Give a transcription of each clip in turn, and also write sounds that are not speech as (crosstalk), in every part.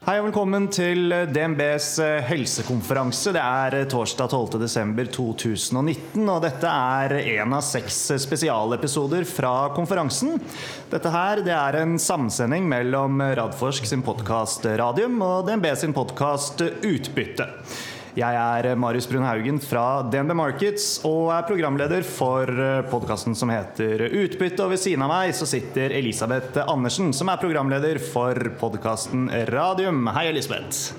Hei og velkommen til DNBs eh, helsekonferanse. Det er eh, torsdag 12.12.2019, og dette er en av seks spesialepisoder fra konferansen. Dette her det er en samsending mellom Radforsk sin podkast Radium og DNB sin podkast Utbytte. Jeg er Marius Brun Haugen fra DNB Markets og er programleder for podkasten som heter Utbytte. Og ved siden av meg så sitter Elisabeth Andersen, som er programleder for podkasten Radium. Hei, Elisabeth.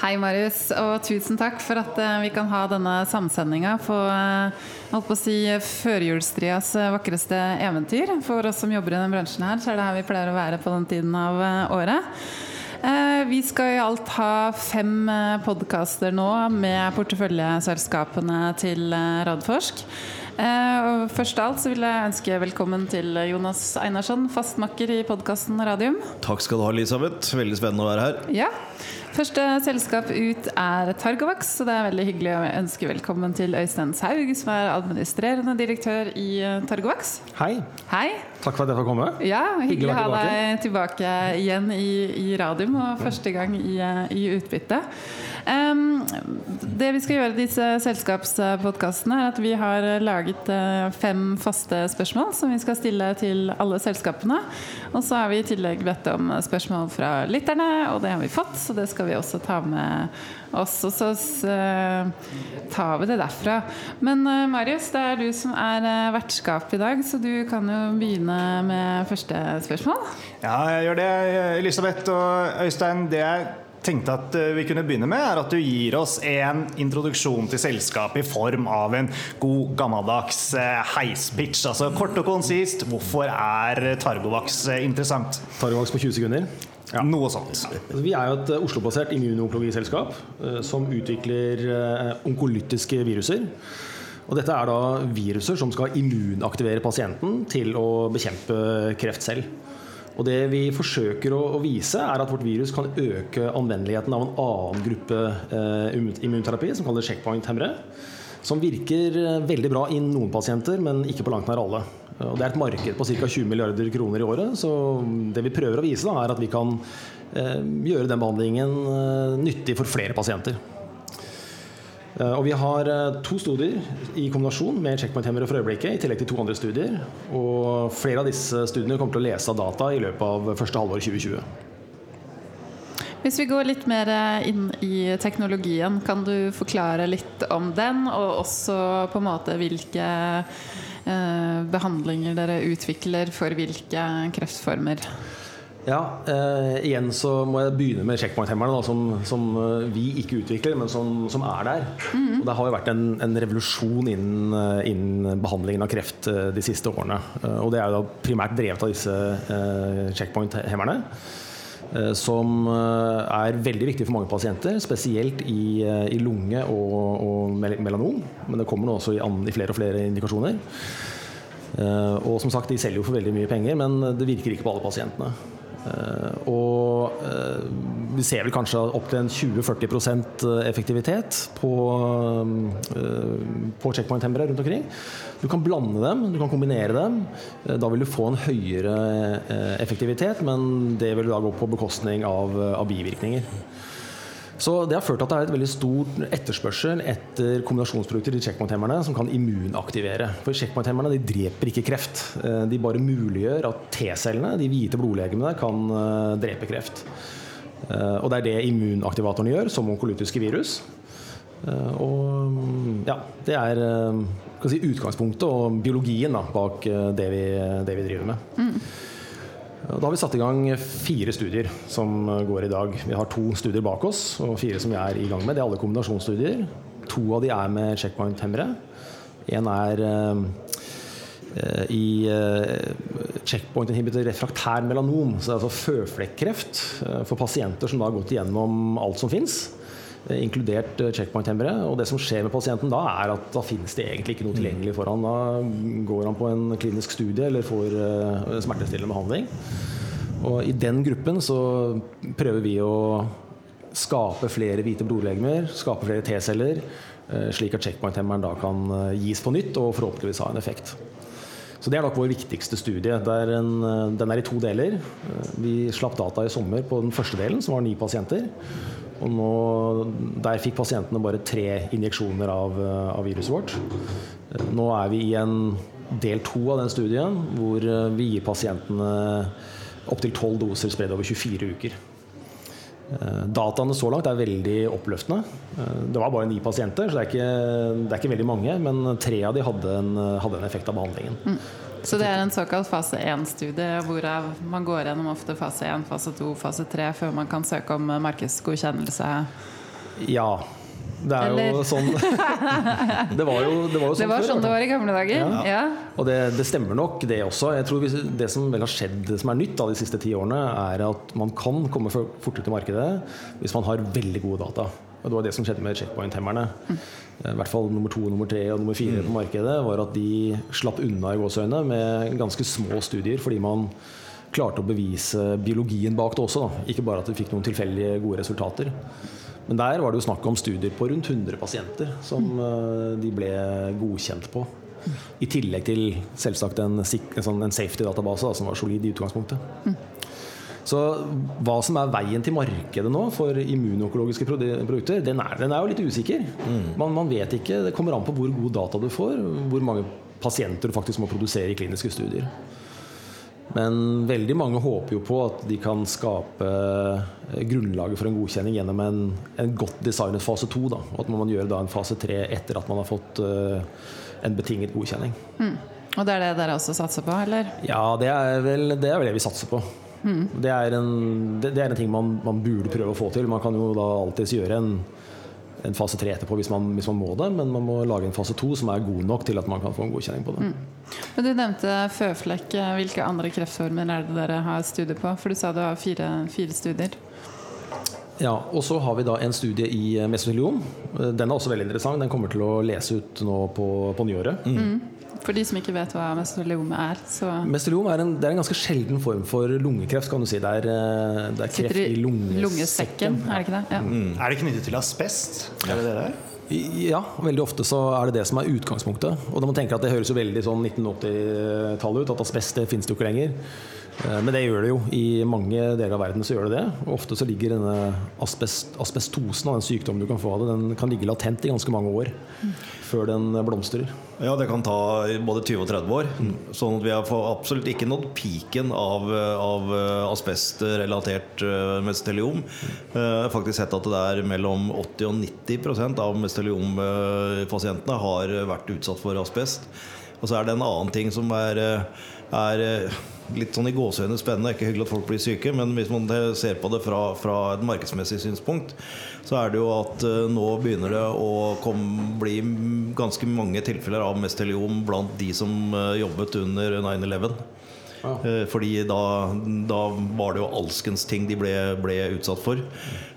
Hei, Marius, og tusen takk for at eh, vi kan ha denne samsendinga på eh, holdt på å si førjulstrias eh, vakreste eventyr. For oss som jobber i denne bransjen her, så er det her vi pleier å være på den tiden av året. Vi skal i alt ha fem podkaster nå med porteføljeselskapene til Radforsk. Først av alt så vil jeg ønske velkommen til Jonas Einarsson, fastmakker i podkasten Radium. Takk skal du ha, Elisabeth. Veldig spennende å være her. Ja. Første selskap ut er Targovax, så det er veldig hyggelig å ønske velkommen til Øystein Saug, som er administrerende direktør i Targovax. Hei. Hei. Takk for at jeg får komme. Ja, Hyggelig, å ha deg tilbake igjen i, i Radium, og første gang i, i utbytte. Um, det vi skal gjøre i disse selskapspodkastene, er at vi har laget uh, fem faste spørsmål som vi skal stille til alle selskapene. Og så har vi i tillegg bedt om spørsmål fra lytterne, og det har vi fått. Så det skal vi også ta med. Og så så tar vi det derfra. Men uh, Marius, det er du som er vertskap i dag, så du kan jo begynne med første spørsmål. Ja, jeg gjør det, Elisabeth og Øystein. Det jeg tenkte at eh, vi kunne begynne med, er at du gir oss en introduksjon til selskapet i form av en god, gammeldags eh, heispitch. Altså kort og konsist, hvorfor er Targovax eh, interessant? Targovax på 20 sekunder? Ja. Noe sånt. Altså, vi er jo et Oslo-basert immunonkologiselskap som utvikler onkolytiske viruser. Og dette er da viruser som skal immunaktivere pasienten til å bekjempe kreft selv. Og det vi forsøker å, å, vise, er at vårt virus kan øke anvendeligheten av en annen gruppe eh, immunterapi, som kalles checkpoint-hemmere. Som virker eh, veldig bra i noen pasienter, men ikke på langt nær alle. Og det er et marked på ca. 20 milliarder kroner i året, så det vi prøver å vise, da, er at vi kan eh, gjøre den behandlingen eh, nyttig for flere pasienter. Eh, og vi har eh, to studier i kombinasjon med checkpoint-hemmere for øyeblikket, i tillegg til to andre studier. Og flere av disse studiene kommer til å lese av data i løpet av første halvår 2020. Hvis vi går litt mer eh, inn i teknologien, kan du forklare litt om den, og også på en måte hvilke behandlinger dere utvikler for hvilke kreftformer? Ja, eh, igjen så må jeg begynne med checkpoint-hemmerne, som, som, eh, vi ikke utvikler, men som, som er der. Mm. Og Det har jo vært en, en revolusjon innen, eh, innen, behandlingen av kreft eh, de siste årene. Og det er jo primært drevet av disse eh, checkpoint-hemmerne. Eh, som er veldig viktig for mange pasienter, spesielt i, i lunge og, og, melanom. Men det kommer nå også i, i flere og flere indikasjoner. Og som sagt, De selger jo for veldig mye penger, men det virker ikke på alle pasientene. Eh, og eh, vi ser vel kanskje opptil en 20-40 effektivitet på, eh, på checkpoint-hemmere rundt omkring. Du kan blande dem, du kan kombinere dem. Da vil du få en høyere effektivitet, men det vil da gå på bekostning av, av bivirkninger. Så Det har ført til at det er et veldig stor etterspørsel etter kombinasjonsprodukter i checkpoint-hemmerne som kan immunaktivere. For checkpoint-hemmerne de dreper ikke kreft. Eh, de bare muliggjør at T-cellene, de hvite blodlegemene, kan eh, drepe kreft. Eh, og det er det immunaktivatorene gjør, som onkolytiske virus. Og ja, det er si, utgangspunktet og biologien da, bak det vi, det vi driver med. Mm. Da har vi satt i gang fire studier som går i dag. Vi har to studier bak oss og fire som vi er i gang med. Det er alle kombinasjonsstudier. To av de er med checkpoint-hemmere. En er uh, i uh, checkpoint inhibitor refraktær melanom, så det er altså føflekkreft uh, for pasienter som da har gått igjennom alt som fins. Eh, inkludert eh, checkpoint-hemmere. Og det som skjer med pasienten da, er at da finnes det egentlig ikke noe tilgjengelig for han. Da går han på en klinisk studie eller får uh, smertestillende behandling. Og i den gruppen så prøver vi å skape flere hvite blodlegemer, skape flere T-celler, uh, slik at checkpoint-hemmeren da kan gis på nytt og forhåpentligvis ha en effekt. Så Det er nok vår viktigste studie. En, den er i to deler. Vi slapp data i sommer på den første delen, som var ni pasienter. Og nå, Der fikk pasientene bare tre injeksjoner av, av viruset vårt. Nå er vi i en del to av den studien, hvor vi gir pasientene opptil tolv doser spredd over 24 uker. Eh, dataene så langt er veldig oppløftende. Eh, det var bare ni pasienter, så det er ikke, det er ikke veldig mange. Men tre av de hadde en, hadde en effekt av behandlingen. Mm. Så det er en såkalt fase 1-studie, hvorav man går gjennom ofte fase 1, fase 2, fase 3 før man kan søke om markedsgodkjennelse? Ja, det er Eller? jo sånn (laughs) Det var jo, det var jo sånn Det var før, sånn det var i gamle dager. Ja. ja. Og det, det, stemmer nok, det også. Jeg tror Det som vel har skjedd det som er nytt da, de siste ti årene, er at man kan komme fortere til markedet hvis man har veldig gode data. Og Det var det som skjedde med checkpoint-hemmerne. Mm. I hvert fall nummer to, nummer tre og nummer fire mm. på markedet var at de slapp unna i gåseøyne med ganske små studier, fordi man klarte å bevise biologien bak det også. Da. Ikke bare at du fikk noen tilfeldige gode resultater. Men der var det jo snakk om studier på rundt 100 pasienter som uh, de ble godkjent på. I tillegg til selvsagt en, en, sånn, en safety-database som var solid i utgangspunktet. Så hva som er veien til markedet nå for immunokologiske produkter, den er, den er jo litt usikker. Man, man, vet ikke. Det kommer an på hvor god data du får, hvor mange pasienter du faktisk må produsere i kliniske studier. Men veldig mange håper jo på at de kan skape eh, grunnlaget for en godkjenning gjennom en, en godt designet fase to. Og at man gjør da en fase tre etter at man har fått uh, en betinget godkjenning. Mm. Og det er det dere også satser på, eller? Ja, det er vel det, er vel det vi satser på. Mm. Det, er en, det, det, er en, ting man, man, burde prøve å få til. Man kan jo da alltids gjøre en en fase tre etterpå hvis man, hvis man, må det, men man må lage en fase to som er god nok til at man kan få en godkjenning på det. Mm. Men Du nevnte føflekk. Hvilke andre kreftformer er det dere har studier på? For du sa du har fire, fire studier. Ja, og så har vi da en studie i mesoteliom. Den er også veldig interessant. Den kommer til å lese ut nå på, på nyåret. Mm. For de som ikke vet hva mesoteliom er, så Mesoteliom er en, er en ganske sjelden form for lungekreft, kan du si. Det er, eh, det er kreft i lungesekken. lungesekken. Er det ikke det? Ja. Mm. Er det knyttet til asbest? Er det det der? Ja, veldig ofte så er det det som er utgangspunktet. Og da man tenker at Det høres jo veldig sånn 1980-tallet ut, at asbest det finnes det jo ikke lenger. Eh, men det gjør det jo. I mange deler av verden så gjør det det. Og ofte så ligger denne asbest, asbestosen, den sykdommen du kan få av det, den kan ligge latent i ganske mange år mm. Før den blomstrer. Ja, det kan ta både 20 og 30 år. Mm. Sånn at vi har absolutt ikke nådd piken av, av eh, asbestrelatert mesteliom. mesoteliom. Jeg har faktisk sett at det er mellom 80 og 90% av mesteliompasientene har vært utsatt for asbest. Og så er det en annen ting som er, er litt sånn i gåsehøyne spennende. Ikke hyggelig at folk blir syke, men hvis man ser på det fra, fra et markedsmessig synspunkt, så er det jo at uh, nå begynner det å kom, bli ganske mange tilfeller av mesteliom blant de som jobbet under 9-11. Ja. Uh, fordi da, da, var det jo alskens ting de ble, ble utsatt for.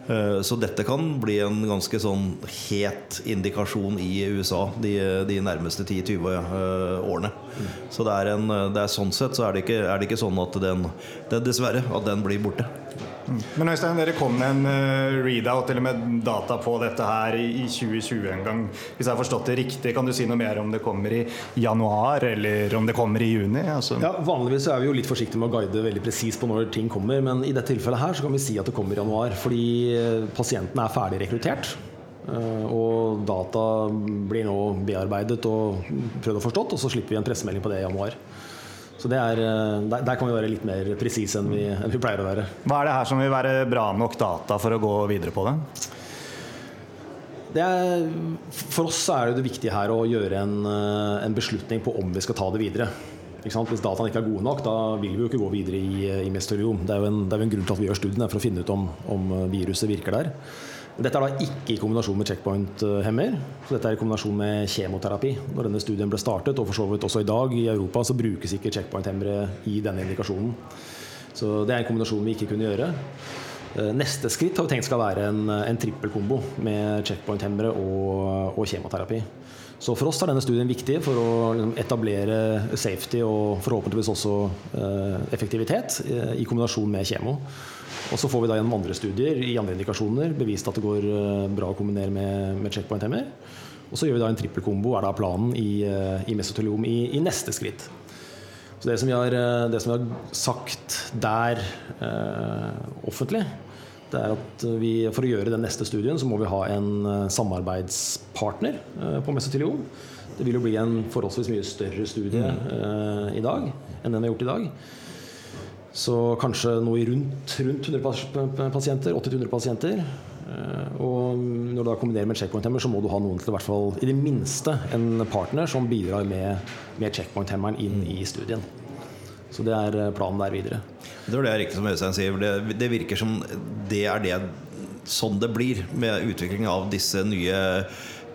Eh, så dette kan bli en ganske sånn het indikasjon i USA de, de nærmeste 10-20 eh, årene. Så det er, en, det er sånn sett så er det ikke, er det ikke sånn at den det dessverre at den blir borte. Men Øystein, dere kom med en uh, readout eller med data på dette her i, i 2020 en gang. Hvis jeg har forstått det riktig, kan du si noe mer om det kommer i januar eller om det kommer i juni? Altså? Ja, Vanligvis er vi jo litt forsiktige med å guide veldig presis på når ting kommer, men i dette tilfellet her så kan vi si at det kommer i januar. Fordi pasienten pasientene er ferdig rekruttert. Eh, og data blir nå bearbeidet og prøvd og forstått, og så slipper vi en pressemelding på det i januar. Så er, eh, der, der, kan vi være litt mer presise enn, enn, vi pleier å være. Hva er det her som vil være bra nok data for å gå videre på det? det er, for oss er det viktige her å gjøre en, eh, en, beslutning på om vi skal ta det videre. Hvis dataene ikke er gode nok, da vil vi jo ikke gå videre i, i mesterium. Det er jo en, det er jo en grunn til at vi gjør studiene, for å finne ut om, om viruset virker der. Dette er da ikke i kombinasjon med checkpoint-hemmer. så Dette er i kombinasjon med kjemoterapi. Når denne studien ble startet, og for så vidt også i dag i Europa, så brukes ikke checkpoint-hemmere i denne indikasjonen. Så det er en kombinasjon vi ikke kunne gjøre. Eh, neste skritt har vi tenkt skal være en, en trippelkombo med checkpoint-hemmere og, og, kjemoterapi. Så for oss er denne studien viktig for å liksom, etablere safety og forhåpentligvis også eh, effektivitet eh, i kombinasjon med kjemo. Og så får vi da gjennom andre studier i andre indikasjoner bevist at det går eh, bra å kombinere med, med checkpoint-hemmer. Og så gjør vi da en trippelkombo, er da planen, i, eh, i mesoteliom i, i, neste skritt. Så det som har, eh, det som vi har sagt der eh, offentlig, det er at vi, for å gjøre den neste studien, så må vi ha en samarbeidspartner eh, på mesoteliom. Det vil jo bli en forholdsvis mye større studie eh, i dag enn den vi har gjort i dag. Så kanskje noe i rundt, rundt 100 pas- pasienter, 80-100 pasienter. Eh, Og når du da kombinerer med checkpoint-hemmer, så må du ha noen til i hvert fall i det minste en partner som bidrar med, med checkpoint-hemmeren inn i studien. Så det er eh, planen der videre. Det er det riktig som Øystein sier. Det, det virker som det er det sånn det blir med utvikling av disse nye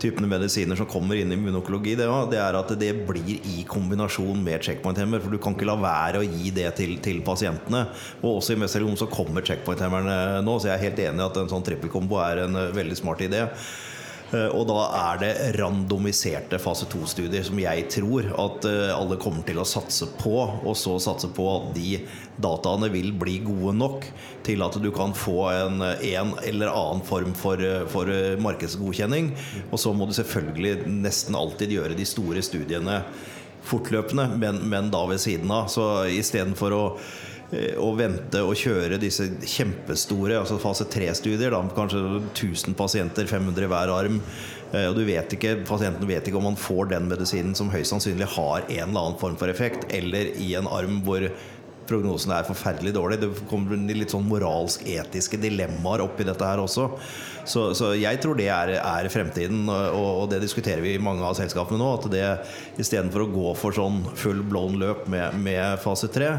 typene medisiner som kommer inn i immunokologi. Det, det er at det blir i kombinasjon med checkpoint-hemmer. For du kan ikke la være å gi det til, til pasientene. Og også i meseliom så kommer checkpoint-hemmerne nå, så jeg er helt enig i at en sånn trippelkombo er en eh, veldig smart idé. Eh, Og da er det randomiserte fase 2-studier som jeg tror at eh, alle kommer til å satse på. Og så satse på at de dataene vil bli gode nok til at du kan få en, en eller annen form for, eh, for markedsgodkjenning. Og så må du selvfølgelig nesten alltid gjøre de store studiene fortløpende, men, men da ved siden av. Så istedenfor å å vente og kjøre disse kjempestore altså fase 3-studier, kanskje 1000 pasienter, 500 i hver arm. eh, Og du vet ikke, Pasienten vet ikke om man får den medisinen som høyst sannsynlig har en eller annen form for effekt, eller i en arm hvor prognosen er forferdelig dårlig. Det kommer litt sånn moralsk-etiske dilemmaer oppi dette her også. Så, så jeg tror det er, er fremtiden, og, og det diskuterer vi i mange av selskapene nå. At det istedenfor å gå for sånn full blown løp med, med fase 3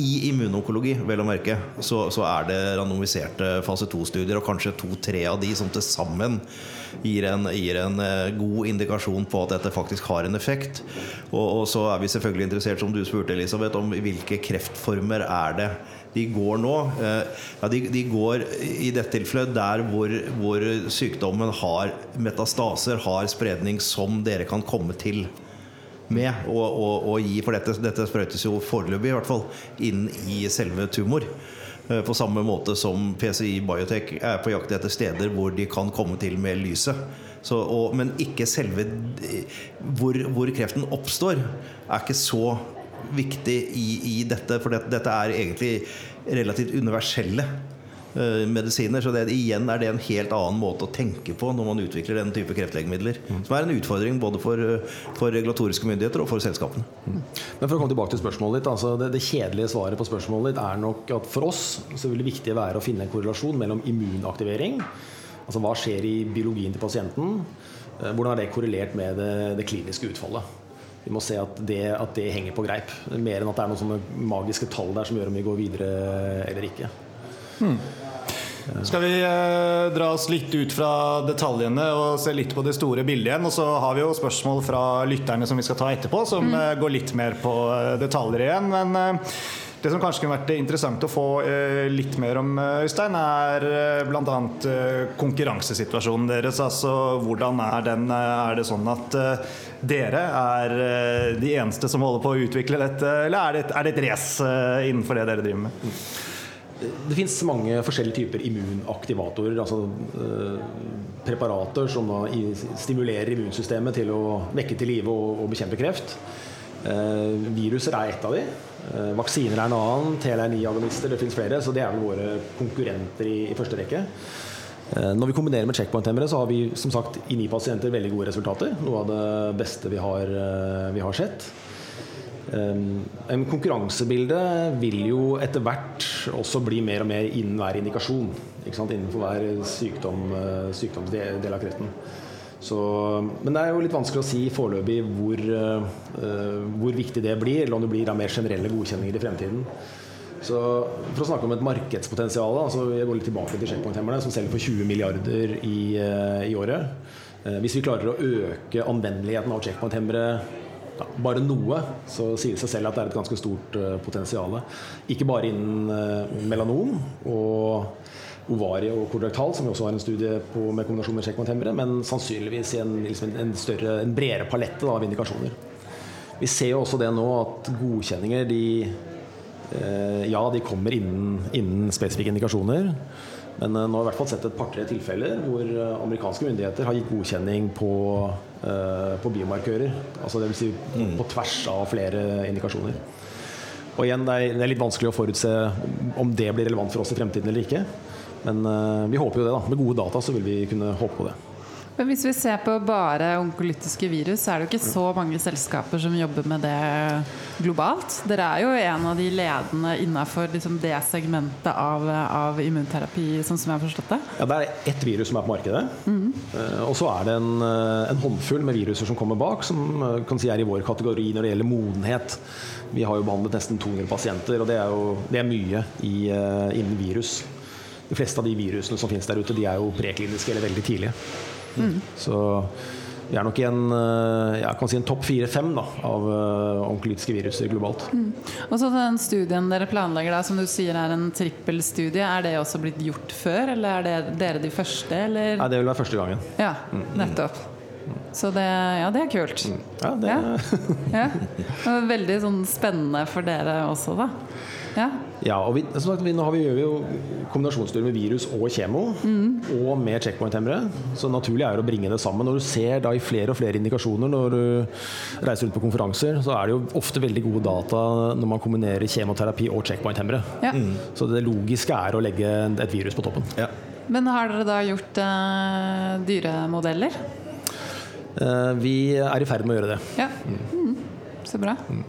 i immunonkologi, vel å merke, så, så er det randomiserte fase 2-studier, og kanskje to-tre av de som til sammen gir en, gir en eh, god indikasjon på at dette faktisk har en effekt. Og, og så er vi selvfølgelig interessert, som du spurte, Elisabeth, om hvilke kreftformer er det de går nå. Eh, Ja, de, de går i dette tilfellet der hvor, hvor sykdommen har metastaser, har spredning som dere kan komme til med å, å, å gi, for dette, dette sprøytes jo foreløpig i hvert fall inn i selve tumor. Eh, På samme måte som PCI Biotech er på jakt etter steder hvor de kan komme til med lyset. Så, og, men ikke selve eh, hvor, hvor kreften oppstår, er ikke så viktig i, i dette. For det, dette er egentlig relativt universelle medisiner. Så det, igjen er det en helt annen måte å tenke på når man utvikler den type kreftlegemidler. Som er en utfordring både for, eh, for regulatoriske myndigheter og for selskapene. Men for å komme tilbake til spørsmålet ditt altså det, det kjedelige svaret på spørsmålet ditt er nok at for oss så vil det viktige være å finne en korrelasjon mellom immunaktivering Altså hva skjer i biologien til pasienten? eh, Hvordan er det korrelert med det, det kliniske utfallet? Vi må se at det, at det henger på greip. Mer enn at det er noen sånne magiske tall der som gjør om vi går videre eller ikke. Skal vi eh, dra oss litt ut fra detaljene og se litt på det store bildet igjen? Og så har vi jo spørsmål fra lytterne som vi skal ta etterpå, som eh, går litt mer på eh, detaljer igjen. Men eh, det som kanskje kunne vært interessant å få litt mer om, Øystein, er eh, bl.a. Konkurransesituasjonen deres. Altså hvordan er den? Er det sånn at dere er de eneste som holder på å utvikle dette, eller er det et, er det et race innenfor det dere driver med? Det fins mange forskjellige typer immunaktivatorer. Altså eh, preparater som da i- stimulerer immunsystemet til å vekke til live og, og bekjempe kreft. Eh, viruser er ett av de. Eh, vaksiner er en annen. TLR9-agonister, det fins flere. Så det er vel våre konkurrenter i, i første rekke. Eh, Når vi kombinerer med checkpoint-hemmere, så har vi som sagt i ni pasienter veldig gode resultater. Noe av det beste vi har, eh, vi har sett. Um, En konkurransebilde vil jo etter hvert også bli mer og mer innen hver indikasjon. Innenfor hver sykdom, eh, sykdomsdel av kreften. Så, men det er jo litt vanskelig å si foreløpig hvor, uh, hvor viktig det blir, eller om det blir mer generelle godkjenninger i fremtiden. Så For å snakke om et markedspotensial, altså jeg går litt tilbake til checkpoint-hemmerne, som selger for 20 milliarder i, uh, i året. Uh, Hvis vi klarer å øke anvendeligheten av checkpoint-hemmere ja, bare noe, så sier det seg selv at det er et ganske stort uh, potensial. Ikke bare innen uh, melanom og ovarie og kolorektal, som vi også har en studie på med kombinasjon med checkpoint-hemmere, men sannsynligvis i en, liksom en, større, en bredere palette av indikasjoner. Vi ser jo også det nå at godkjenninger de eh, Ja, de kommer innen, innen spesifikke indikasjoner. Men eh, nå har vi i hvert fall sett et par-tre tilfeller hvor eh, amerikanske myndigheter har gitt godkjenning på, eh, på biomarkører. Altså Dvs. Si på, på tvers av flere indikasjoner. Og igjen, det er, litt vanskelig å forutse om det blir relevant for oss i fremtiden eller ikke. Men vi håper jo det. da Med gode data så vil vi kunne håpe på det. Men hvis vi ser på bare onkolytiske virus, så er det jo ikke så mange selskaper som jobber med det globalt. Dere er jo en av de ledende innafor liksom det segmentet av, av, immunterapi, sånn som jeg har forstått det? Ja, det er ett virus som er på markedet. Mm. Og så er det en, eh, en, håndfull med viruser som kommer bak, som eh, kan si er i vår kategori når det gjelder modenhet. Vi har jo behandlet nesten 200 pasienter, og det er jo det er mye i, innen virus. De fleste av de virusene som finnes der ute, de er jo prekliniske eller veldig tidlige. Mm. Så vi er nok i en, eh, jeg kan si en topp fire-fem av uh, onkolytiske viruser globalt. Mm. Og så den studien dere planlegger, da, som du sier er en trippelstudie, er det også blitt gjort før, eller er det dere de første? Eller? Nei, det vil være første gangen. Ja, mm. nettopp. Så det, ja, det er kult. Mm. Ja, det ja. (laughs) ja. Veldig sånn spennende for dere også, da. Ja. ja og vi, sagt, vi, nå har vi, gjør vi jo kombinasjonsstudier med virus og kjemo, mm. og med checkpoint-hemmere. Så naturlig er det å bringe det sammen. Når du ser da i flere og flere indikasjoner når du reiser rundt på konferanser, så er det jo ofte veldig gode data når man kombinerer kjemoterapi og checkpoint-hemmere. Ja. Mm. Så det logiske er å legge et virus på toppen. Ja. Men har dere da gjort eh, dyremodeller? Uh, vi er i ferd med å gjøre det. Ja. Mm. Så bra. Mm.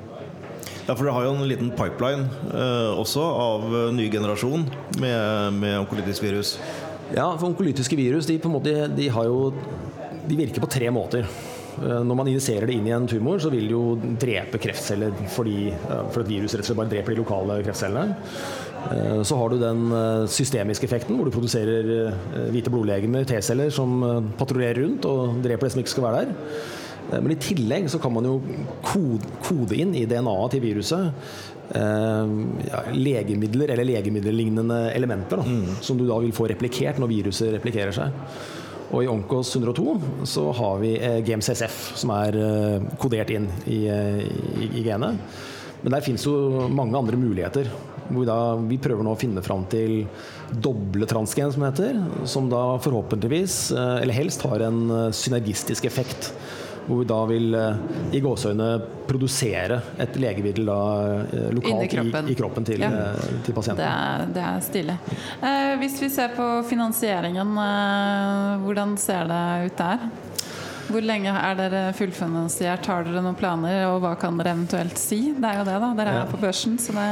Ja, for Dere har jo en liten pipeline eh, også av uh, ny generasjon med, med onkolytisk virus. Ja, for onkolytiske virus de, måte, de, jo, de virker på tre måter. Uh, når man injiserer det inn i en tumor, så vil det jo drepe kreftceller fordi, uh, for at viruset rett og slett bare dreper de lokale kreftcellene. Så har du den systemiske effekten, hvor du produserer hvite blodlegemer, T-celler, som patruljerer rundt og dreper det som ikke skal være der. Eh, men i tillegg så kan man jo kode, inn i DNA-et til viruset eh, ja, legemidler eller legemiddellignende elementer da, mm. som du da vil få replikert når viruset replikerer seg. Og i Onkos 102 så har vi eh, GMCSF, som er eh, kodert inn i, eh, i, i, genet. Men der finnes jo mange andre muligheter. Hvor vi, da, vi prøver nå å finne fram til doble transgen, som heter. Som da forhåpentligvis, eh, eller helst, har en synergistisk effekt hvor vi da vil eh, i gåseøyne produsere et legemiddel da, eh, lokalt kroppen. I, i, kroppen til, ja. Eh, til pasienten. Det er, det er stilig. Eh, hvis vi ser på finansieringen, eh, hvordan ser det ut der? Hvor lenge er dere fullfinansiert? Har dere noen planer, og hva kan dere eventuelt si? Det er jo det, da. Dere er ja. på børsen, så det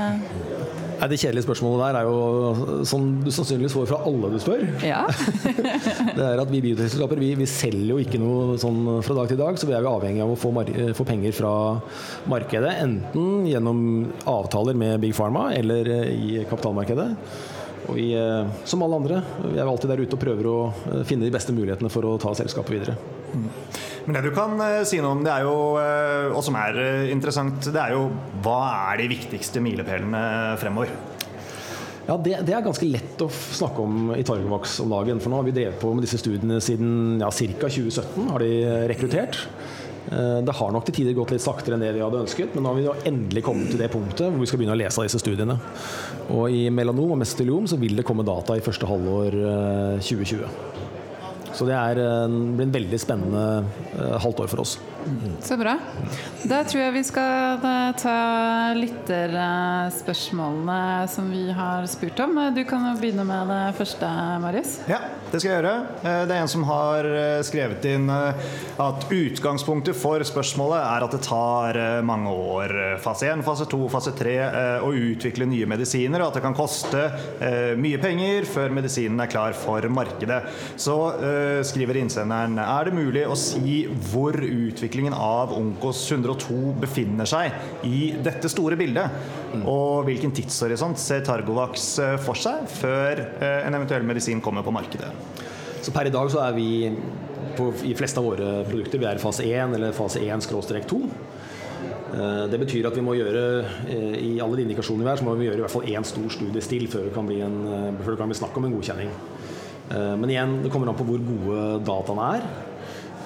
Nei, Det kjedelige spørsmålet der er jo som du sannsynligvis får fra alle du spør. Ja. (laughs) det er at Vi biotekselskaper vi, vi, selger jo ikke noe sånn fra dag til dag, så vi er jo avhengig av å få, få, penger fra markedet. Enten gjennom avtaler med Big Pharma eller eh, i kapitalmarkedet. Og vi, eh, som alle andre, vi er alltid der ute og prøver å eh, finne de beste mulighetene for å ta selskapet videre. Mm. Men det du kan si noe om, det er jo, og som er interessant, det er jo hva er de viktigste milepælene fremover? Ja, det, det, er ganske lett å snakke om i Targovax om dagen. For nå har vi drevet på med disse studiene siden ja, ca. 2017. har de rekruttert. Eh, det har nok til tider gått litt saktere enn det vi hadde ønsket, men nå har vi endelig kommet til det punktet hvor vi skal begynne å lese disse studiene. Og i melanom og mesteliom så vil det komme data i første halvår 2020. Eh, så det er, blir en veldig spennende eh, halvt år for oss. Så bra. Da tror jeg vi skal eh, ta lytterspørsmålene som vi har spurt om. Du kan begynne med det første, Marius. Ja, det skal jeg gjøre. Eh, det er en som har eh, skrevet inn at utgangspunktet for spørsmålet er at det tar mange år, fase 1, fase 2, fase 3, å utvikle nye medisiner, og at det kan koste mye penger før medisinen er klar for markedet. Så skriver innsenderen er det mulig å si hvor utvikling utviklingen av Onkos 102 befinner seg i dette store bildet. Mm. Og hvilken tidshorisont ser Targovax eh, for seg før eh, en eventuell medisin kommer på markedet? Så Per i dag så er vi på, i fleste av våre produkter vi er i fase 1 eller fase 1-2. Eh, det betyr at vi må gjøre i alle de indikasjonene vi er, så må vi gjøre i hvert fall én stor studie still før det kan bli, en, før det kan bli snakk om en godkjenning. Men igjen, det kommer an på hvor gode dataene er.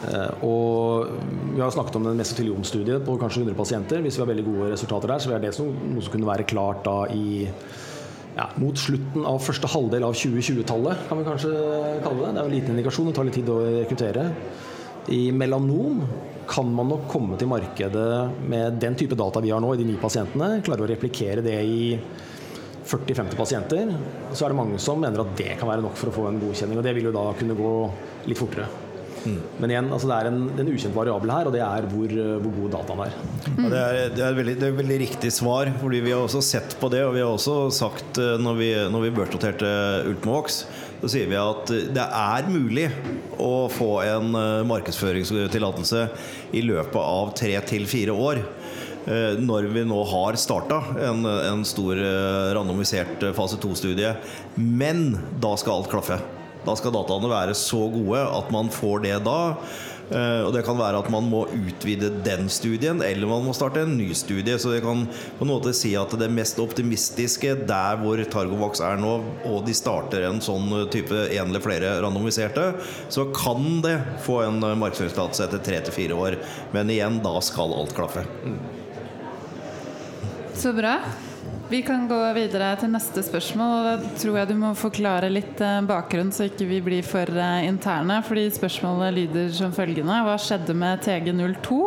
Eh, og vi har snakket om den mesoteliomstudiet på kanskje 100 pasienter. Hvis vi har veldig gode resultater der, så er det noe som kunne være klart da i ja, mot slutten av første halvdel av 2020-tallet, kan vi kanskje kalle det. Det er en liten indikasjon, det tar litt tid å rekruttere. I melanom kan man nok komme til markedet med den type data vi har nå i de ni pasientene, klare å replikere det i 40-50 pasienter, så er det mange som mener at det kan være nok for å få en godkjenning. Og det vil jo da kunne gå litt fortere. Men igjen, altså det er en, en ukjent variabel her, og det er hvor, hvor god dataen er. Ja, det, er, det, er veldig, det er et veldig riktig svar, fordi vi har også sett på det. Og vi har også sagt, eh, når vi, når vi børsnoterte Ultimovox, så sier vi at det er mulig å få en eh, markedsføringstillatelse i løpet av tre til fire år. Eh, Når vi nå har starta en, en stor eh, randomisert eh, fase 2-studie. Men da skal alt klaffe. Da skal dataene være så gode at man får det da. Eh, Og det kan være at man må utvide den studien, eller man må starte en ny studie. Så jeg kan på en måte si at det mest optimistiske der hvor Targovax er nå, og de starter en sånn type en eller flere randomiserte, så kan det få en markedsføringstillatelse etter tre til fire år. Men igjen, da skal alt klaffe. Så bra. Vi kan gå videre til neste spørsmål. Da tror jeg du må forklare litt eh, bakgrunn, så ikke vi blir for eh, interne. Fordi Spørsmålet lyder som følgende. Hva skjedde med TG02?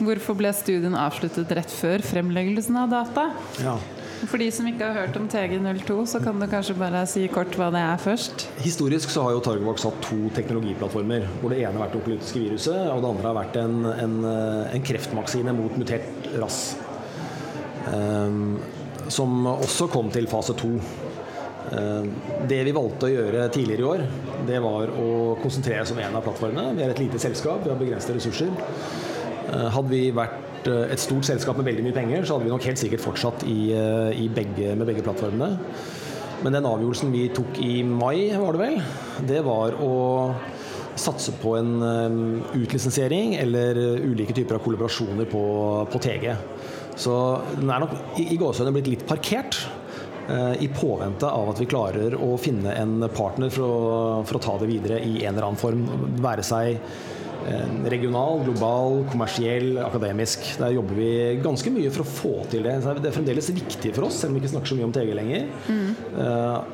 Hvorfor ble studien avsluttet rett før fremleggelsen av data? Ja. For de som ikke har hørt om TG02, så kan du kanskje bare si kort hva det er først. Historisk så har jo Targovax hatt to teknologiplattformer. Hvor det ene har vært det onkolytiske viruset, og det andre har vært en, en, eh, en kreftmaksine mot mutert rass. Ehm, som også kom til fase to. Ehm, det vi valgte å gjøre tidligere i år, det var å konsentrere oss om én av plattformene. Vi er et lite selskap, vi har begrensede ressurser. Eh, Hadde vi vært eh, et stort selskap med veldig mye penger, så hadde vi nok helt sikkert fortsatt i, eh, i begge, med begge plattformene. Men den avgjørelsen vi tok i mai, var det vel, det var å satse på en utlisensiering eller ulike typer av kollaborasjoner på, på TG. Så den er nok i, i gåsehudene blitt litt parkert. eh, I påvente av at vi klarer å finne en partner for å, for å ta det videre i en eller annen form. Være seg eh, regional, global, kommersiell, akademisk. Der jobber vi ganske mye for å få til det. Så det er fremdeles viktig for oss, selv om vi ikke snakker så mye om TG lenger, mm.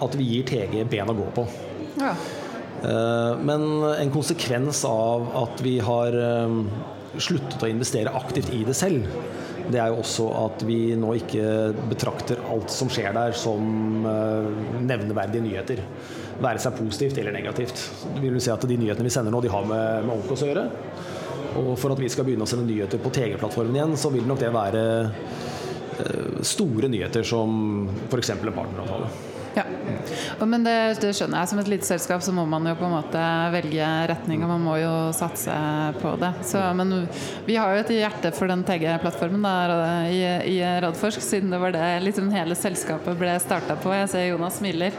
at vi gir TG ben å gå på. Ja. Men en konsekvens av at vi har sluttet å investere aktivt i det selv, det er jo også at vi nå ikke betrakter alt som skjer der som eh, nevneverdige nyheter. Være seg positivt eller negativt. Det vil si at De nyhetene vi sender nå, de har med, med Onkos å gjøre. Og for at vi skal begynne å sende nyheter på TG-plattformen igjen, så vil nok det være eh, store nyheter som f.eks. en partneravtale. Ja. Men det, det skjønner jeg. Som et lite selskap så må man jo på en måte velge retning, og man må jo satse på det. Så, men vi har jo et hjerte for den TG-plattformen i, i Radforsk, siden det var det liksom hele selskapet ble starta på. Jeg ser Jonas smiler.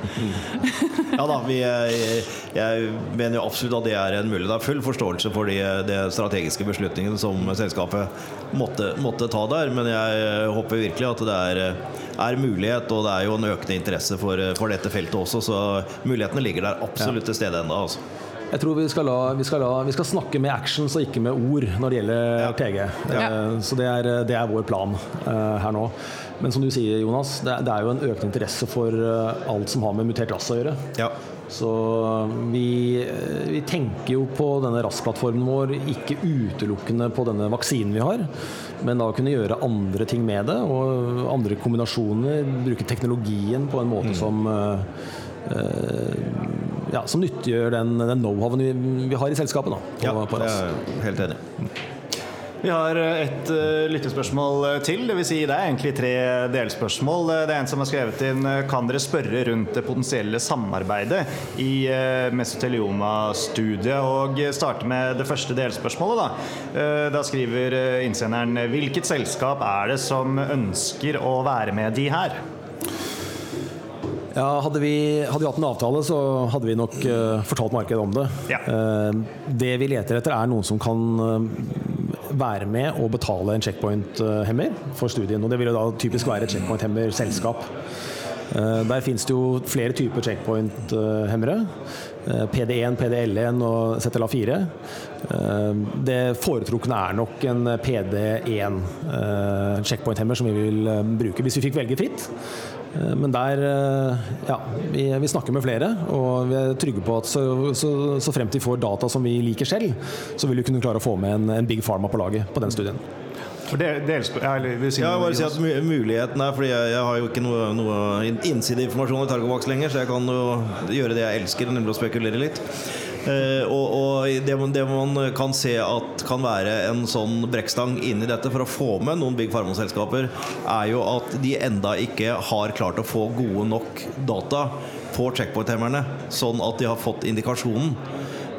Ja da, vi, jeg, mener jo absolutt at det er en mulighet. Det er full forståelse for de, de strategiske beslutningene som selskapet måtte, måtte ta der, men jeg håper virkelig at det er, er mulighet, og det er jo en økende interesse for, for dette feltet også, så mulighetene ligger der absolutt til stede ennå. Altså. Jeg tror vi skal, la, vi, skal la, vi skal snakke med actions og ikke med ord når det gjelder Ja. PG. Ja. Eh, Så det er, det er vår plan eh, her nå. Men som du sier, Jonas, det er, det jo en økende interesse for eh, alt som har med mutert rass å gjøre. Ja. Så vi, eh, vi tenker jo på denne RAS-plattformen vår ikke utelukkende på denne vaksinen vi har, men da kunne gjøre andre ting med det, og andre kombinasjoner. Bruke teknologien på en måte som eh, eh, ja, som nyttiggjør den, den know-howen vi, vi har i selskapet. Da, på, ja, på jeg er helt enig. Vi har et uh, lyttespørsmål eh, til. Det, vil si det er egentlig tre delspørsmål. Eh, Det er en som har skrevet inn eh, Kan dere spørre rundt det potensielle samarbeidet i uh, mesotelioma-studiet? Og starte med det første delspørsmålet. Da, uh, da skriver eh, innsenderen Hvilket selskap er det som ønsker å være med de her? Ja, hadde, vi, hadde vi hatt en avtale, så hadde vi nok uh, fortalt markedet om det. Ja. Uh, det vi leter etter, er noen som kan eh, være med og betale en checkpoint-hemmer for studien. Og det vil jo da typisk være et checkpoint-hemmer-selskap. Eh, der finnes det jo flere typer checkpoint-hemmere. Eh, PD1, PDL1 og ZLA4. Eh, Det foretrukne er nok en PD1 eh, checkpoint-hemmer som vi vil bruke hvis vi fikk velge fritt. Eh, Men der eh, Ja, vi, vi snakker med flere, og vi er trygge på at så, så, så fremt vi får data som vi liker selv, så vil vi kunne klare å få med en, en big pharma på laget på den studien. For det, dels, ja, eller, vil si Ja, bare si at muligheten er Fordi jeg, jeg har jo ikke noe, noe in- innsideinformasjon i Targovax lenger, så jeg kan jo gjøre det jeg elsker, nemlig å spekulere litt. Eh, og og det, det man kan se at kan være en sånn brekkstang inni dette for å få med noen Big Pharma-selskaper, er jo at de enda ikke har klart å få gode nok data på checkpoint-hemmerne, sånn at de har fått indikasjonen.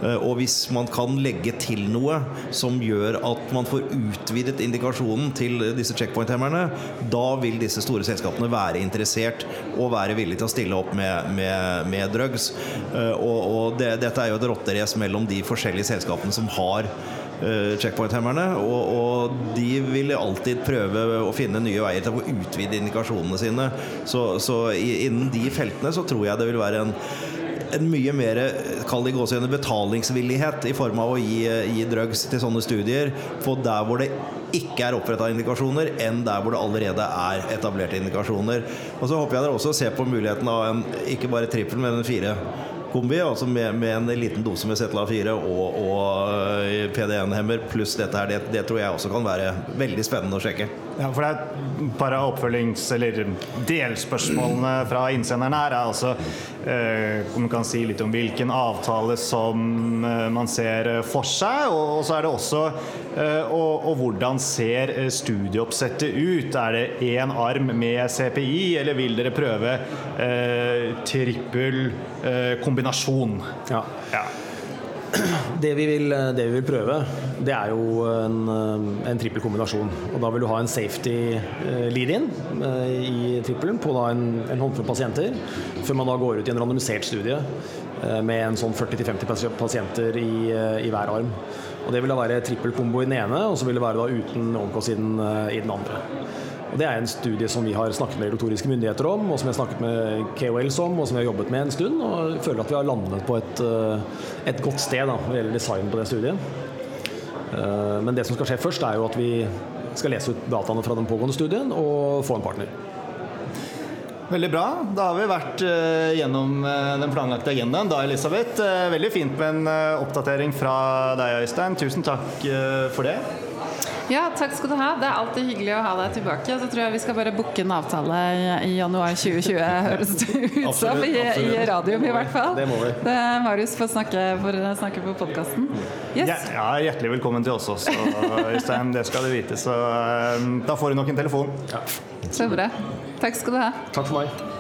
Eh, Og hvis man kan legge til noe som gjør at man får utvidet indikasjonen til disse checkpoint-hemmerne, da vil disse store selskapene være interessert og være villige til å stille opp med, med, med drugs. Eh, Og, og det, dette er jo et rotterace mellom de forskjellige selskapene som har eh, checkpoint-hemmerne, og, og de vil alltid prøve å finne nye veier til å utvide indikasjonene sine. Så, så innen de feltene så tror jeg det vil være en en mye mer i betalingsvillighet i form av å gi, gi drugs til sånne studier på der hvor det ikke er oppretta indikasjoner, enn der hvor det allerede er etablerte indikasjoner. Og så håper jeg dere også ser på muligheten av en ikke bare trippel, men en fire kombi, altså med, med en liten dose med ZLA4 og, og øh, PDN-hemmer pluss dette her. Det, det tror jeg også kan være veldig spennende å sjekke. Ja, for det er et par av oppfølgings- eller delspørsmålene fra innsenderne her er altså eh, om du kan si litt om hvilken avtale som eh, man ser eh, for seg, og, så er det også og, og hvordan ser studieoppsettet ut? Er det én arm med CPI, eller vil dere prøve eh, trippel eh, kombinasjon? Ja. Ja. (clears throat) Det vi, vil, det vi vil prøve, det er jo en, en trippel kombinasjon. Og da vil du ha en safety eh, lead-in eh, i trippelen på en, en håndfull pasienter, før man da går ut i en randomisert studie eh, med en sånn 40-50 pasienter i, eh, i hver arm. Og Det vil da være trippelkombo i den ene, og så vil det være da uten eh, i den andre. Og Det er en studie som vi har snakket med regulatoriske myndigheter om, og som vi har snakket med KOLs om, og som vi har jobbet med en stund. Og føler at vi har landet på et, eh, et godt sted da, når det gjelder design på det studiet. Eh, Men det som skal skje først, er jo at vi skal lese ut dataene fra den pågående studien og få en partner. Veldig bra. Da har vi vært eh, gjennom den planlagte agendaen. Da, Elisabeth. Veldig fint med en oppdatering fra deg, Øystein. Tusen takk for det. Ja, takk skal du ha. Det er alltid hyggelig å ha deg tilbake. Så tror jeg vi skal bare booke en avtale i, i januar 2020, høres det ut som. I, I radioen i hvert fall. Det må vi. Det, Marius får snakke, for, snakke på podkasten. Yes. Ja, ja, hjertelig velkommen til oss også, Øystein. Det skal du vite. Så eh, da får du nok en telefon. Så bra. Takk skal du ha. Takk for meg.